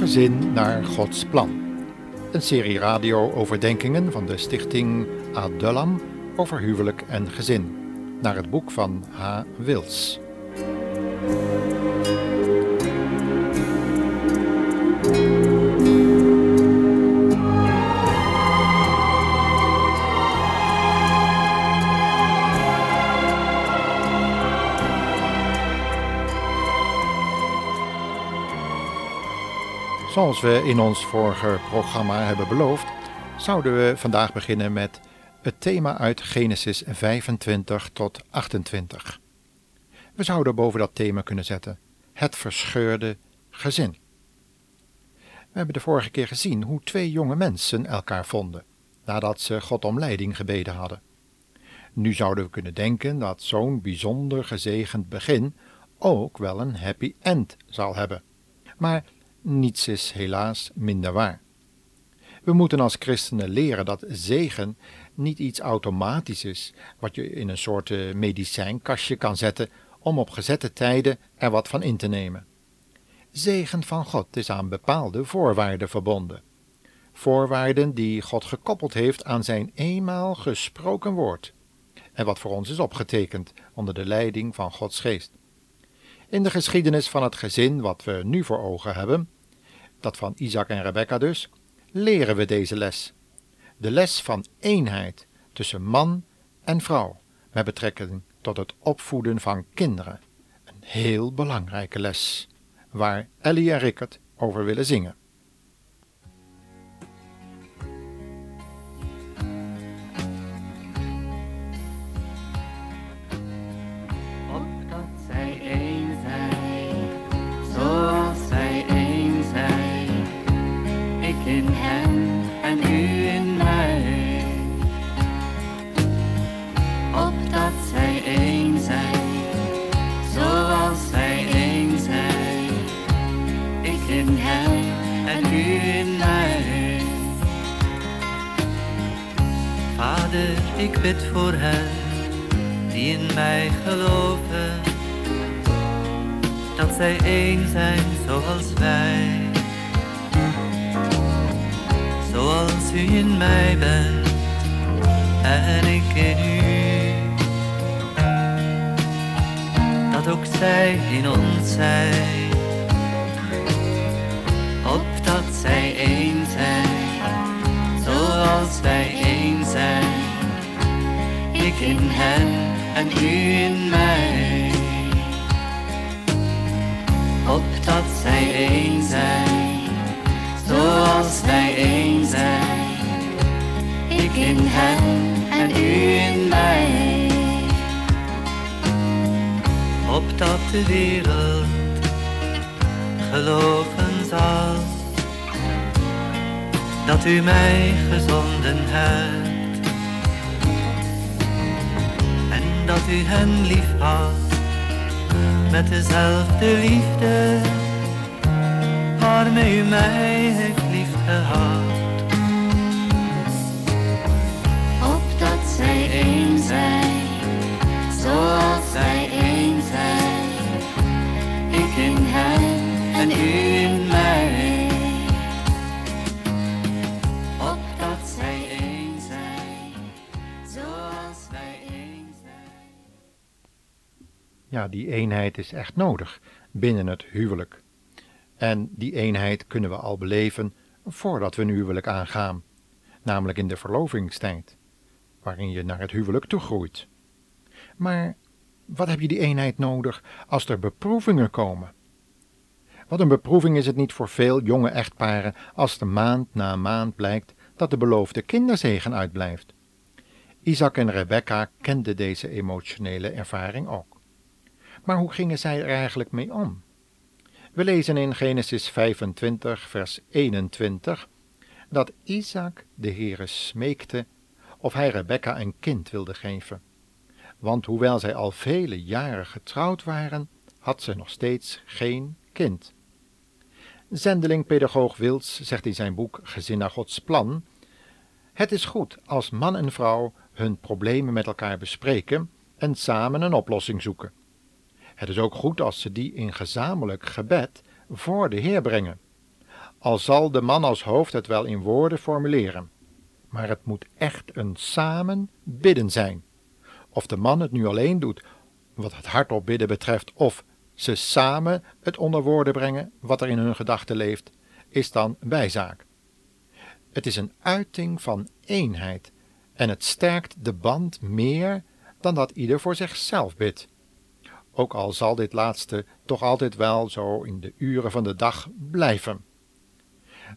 gezin naar Gods plan. Een serie radio-overdenkingen van de stichting Adullam over huwelijk en gezin, naar het boek van H. Wils. Zoals we in ons vorige programma hebben beloofd, zouden we vandaag beginnen met het thema uit Genesis 25 tot 28. We zouden boven dat thema kunnen zetten: het verscheurde gezin. We hebben de vorige keer gezien hoe twee jonge mensen elkaar vonden, nadat ze God om leiding gebeden hadden. Nu zouden we kunnen denken dat zo'n bijzonder gezegend begin ook wel een happy end zal hebben. Maar niets is helaas minder waar. We moeten als christenen leren dat zegen niet iets automatisch is, wat je in een soort eh, medicijnkastje kan zetten om op gezette tijden er wat van in te nemen. Zegen van God is aan bepaalde voorwaarden verbonden. Voorwaarden die God gekoppeld heeft aan zijn eenmaal gesproken woord, en wat voor ons is opgetekend onder de leiding van Gods geest. In de geschiedenis van het gezin wat we nu voor ogen hebben, dat van Isaac en Rebecca dus, leren we deze les. De les van eenheid tussen man en vrouw met betrekking tot het opvoeden van kinderen. Een heel belangrijke les, waar Ellie en Rickert over willen zingen. Ik bid voor hen die in mij geloven, dat zij één zijn zoals wij. Zoals u in mij bent en ik in u, dat ook zij in ons zijn, in hen en u in mij. Opdat zij één zijn, zoals wij één zijn. Ik in hen en u in mij. Opdat de wereld geloven zal dat u mij gezonden hebt dat u hen lief had met dezelfde liefde waarmee u mij heeft lief gehad. Opdat zij één zijn, zoals zij één zijn, ik in hen en u Ja, die eenheid is echt nodig binnen het huwelijk. En die eenheid kunnen we al beleven voordat we een huwelijk aangaan, namelijk in de verlovingstijd, waarin je naar het huwelijk toegroeit. Maar wat heb je die eenheid nodig als er beproevingen komen? Wat een beproeving is het niet voor veel jonge echtparen als de maand na maand blijkt dat de beloofde kinderzegen uitblijft. Isaac en Rebecca kenden deze emotionele ervaring ook. Maar hoe gingen zij er eigenlijk mee om? We lezen in Genesis 25, vers 21 dat Isaac de Heere smeekte of hij Rebekka een kind wilde geven. Want hoewel zij al vele jaren getrouwd waren, had ze nog steeds geen kind. Zendeling pedagoog Wils zegt in zijn boek Gezin naar Gods plan: Het is goed als man en vrouw hun problemen met elkaar bespreken en samen een oplossing zoeken. Het is ook goed als ze die in gezamenlijk gebed voor de Heer brengen. al zal de man als hoofd het wel in woorden formuleren. Maar het moet echt een samen bidden zijn. Of de man het nu alleen doet, wat het hardop bidden betreft, of ze samen het onder woorden brengen wat er in hun gedachten leeft, is dan bijzaak. Het is een uiting van eenheid en het sterkt de band meer dan dat ieder voor zichzelf bidt. Ook al zal dit laatste toch altijd wel zo in de uren van de dag blijven.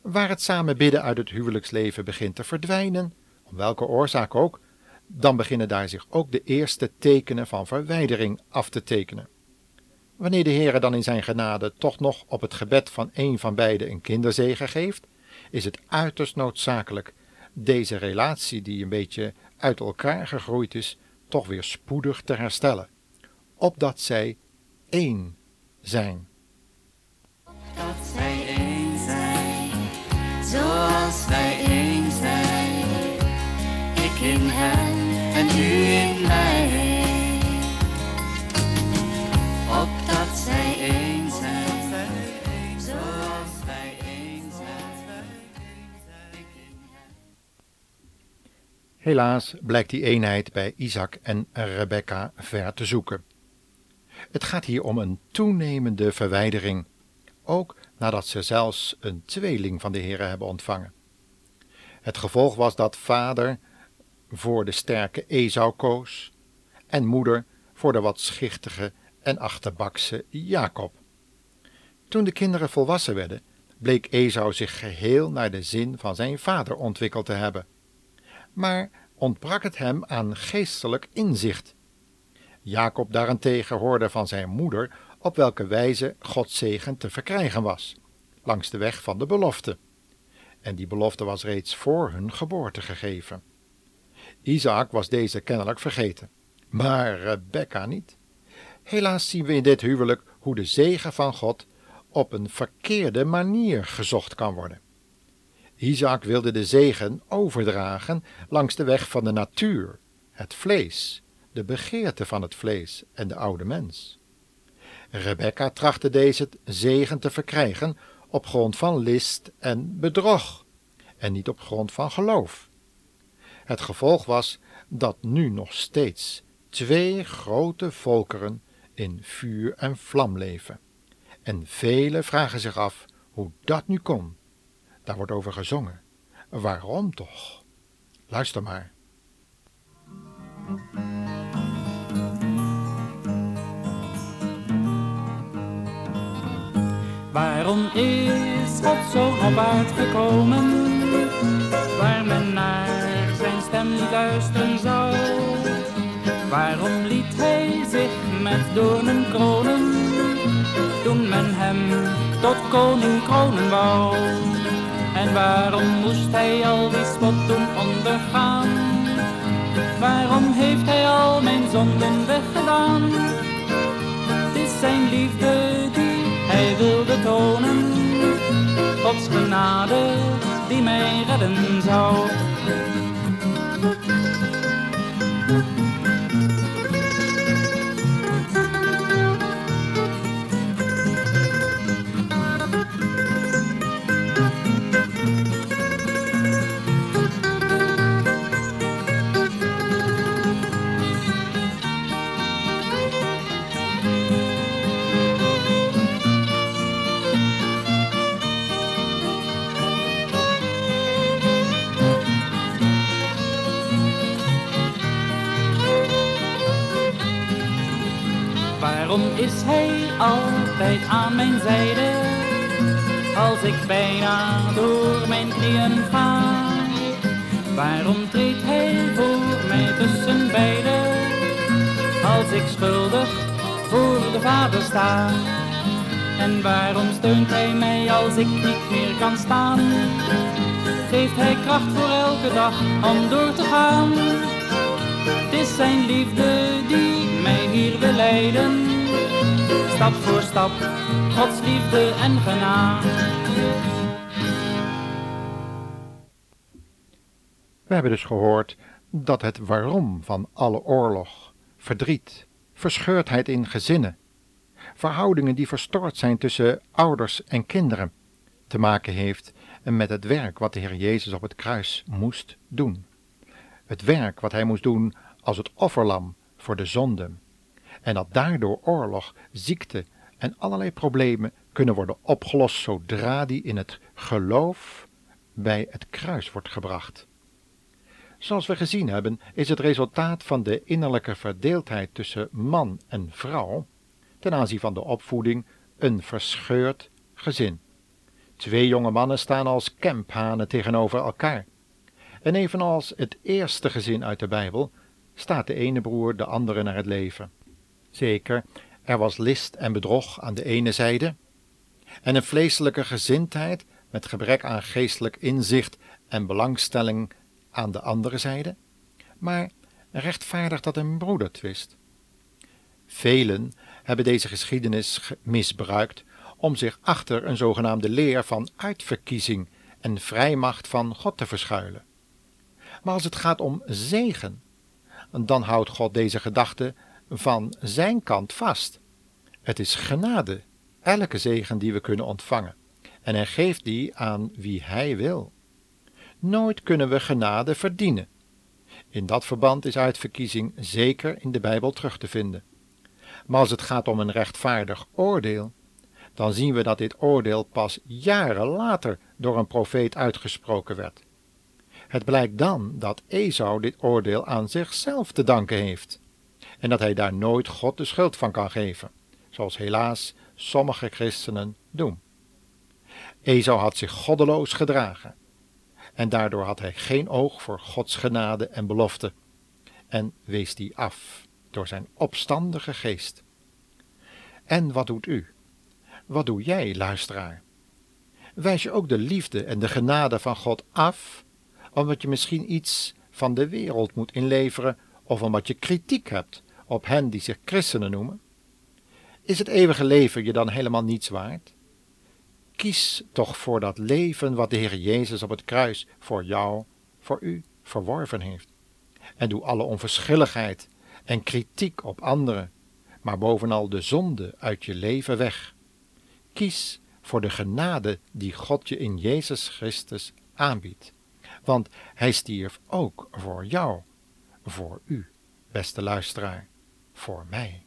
Waar het samen bidden uit het huwelijksleven begint te verdwijnen, om welke oorzaak ook, dan beginnen daar zich ook de eerste tekenen van verwijdering af te tekenen. Wanneer de Heere dan in zijn genade toch nog op het gebed van een van beiden een kinderzegen geeft, is het uiterst noodzakelijk deze relatie die een beetje uit elkaar gegroeid is, toch weer spoedig te herstellen, opdat zij één zijn. Dat zij één zijn, zoals wij één zijn. Ik in hem en u in mij. Opdat zij één zijn, zoals wij één zijn. Helaas blijkt die eenheid bij Isaac en Rebecca ver te zoeken. Het gaat hier om een toenemende verwijdering, ook nadat ze zelfs een tweeling van de Heere hebben ontvangen. Het gevolg was dat vader voor de sterke Esau koos en moeder voor de wat schichtige en achterbakse Jacob. Toen de kinderen volwassen werden, bleek Esau zich geheel naar de zin van zijn vader ontwikkeld te hebben. Maar ontbrak het hem aan geestelijk inzicht. Jacob daarentegen hoorde van zijn moeder op welke wijze Gods zegen te verkrijgen was, langs de weg van de belofte. En die belofte was reeds voor hun geboorte gegeven. Isaac was deze kennelijk vergeten, maar Rebecca niet. Helaas zien we in dit huwelijk hoe de zegen van God op een verkeerde manier gezocht kan worden. Isaac wilde de zegen overdragen langs de weg van de natuur, het vlees, de begeerte van het vlees en de oude mens. Rebecca trachtte deze zegen te verkrijgen op grond van list en bedrog, en niet op grond van geloof. Het gevolg was dat nu nog steeds twee grote volkeren in vuur en vlam leven. En velen vragen zich af hoe dat nu kon. Daar wordt over gezongen. Waarom toch? Luister maar. Waarom is God zo op gekomen? Waar men naar zijn stem niet luisteren zou. Waarom liet hij zich met doornen kronen? Toen men hem tot koning kronen wou. En waarom moest hij al die spot doen ondergaan? Waarom heeft hij al mijn zonden weggedaan? Het is zijn liefde Gods genade die mij redden zou. Hij altijd aan mijn zijde? Als ik bijna door mijn knieën ga. Waarom treedt hij voor mij tussen beiden? Als ik schuldig voor de vader sta. En waarom steunt hij mij als ik niet meer kan staan? Geeft hij kracht voor elke dag om door te gaan? Het is zijn liefde die mij hier wil leiden. Stap voor stap, Gods liefde en genade. We hebben dus gehoord dat het waarom van alle oorlog, verdriet, verscheurdheid in gezinnen, verhoudingen die verstoord zijn tussen ouders en kinderen, te maken heeft met het werk wat de Heer Jezus op het kruis moest doen. Het werk wat hij moest doen als het offerlam voor de zonde. En dat daardoor oorlog, ziekte en allerlei problemen kunnen worden opgelost zodra die in het geloof bij het kruis wordt gebracht. Zoals we gezien hebben, is het resultaat van de innerlijke verdeeldheid tussen man en vrouw ten aanzien van de opvoeding een verscheurd gezin. Twee jonge mannen staan als kemphanen tegenover elkaar. En evenals het eerste gezin uit de Bijbel staat de ene broer de andere naar het leven. Zeker, er was list en bedrog aan de ene zijde, en een vleeselijke gezindheid met gebrek aan geestelijk inzicht en belangstelling aan de andere zijde, maar rechtvaardigt dat een broedertwist. Velen hebben deze geschiedenis misbruikt om zich achter een zogenaamde leer van uitverkiezing en vrijmacht van God te verschuilen. Maar als het gaat om zegen, dan houdt God deze gedachte van zijn kant vast. Het is genade, elke zegen die we kunnen ontvangen, en hij geeft die aan wie hij wil. Nooit kunnen we genade verdienen. In dat verband is uitverkiezing zeker in de Bijbel terug te vinden. Maar als het gaat om een rechtvaardig oordeel, dan zien we dat dit oordeel pas jaren later door een profeet uitgesproken werd. Het blijkt dan dat Esau dit oordeel aan zichzelf te danken heeft en dat hij daar nooit God de schuld van kan geven, zoals helaas sommige christenen doen. Esau had zich goddeloos gedragen en daardoor had hij geen oog voor Gods genade en belofte en wees die af door zijn opstandige geest. En wat doet u? Wat doe jij, luisteraar? Wijs je ook de liefde en de genade van God af, omdat je misschien iets van de wereld moet inleveren of omdat je kritiek hebt op hen die zich christenen noemen? Is het eeuwige leven je dan helemaal niets waard? Kies toch voor dat leven wat de Heer Jezus op het kruis voor jou, voor u verworven heeft. En doe alle onverschilligheid en kritiek op anderen, maar bovenal de zonde uit je leven weg. Kies voor de genade die God je in Jezus Christus aanbiedt, want Hij stierf ook voor jou, voor u, beste luisteraar, voor mij.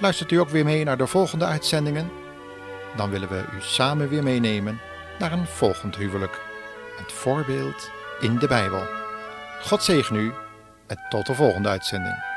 Luistert u ook weer mee naar de volgende uitzendingen? Dan willen we u samen weer meenemen naar een volgend huwelijk. Het voorbeeld in de Bijbel. God zegen u en tot de volgende uitzending.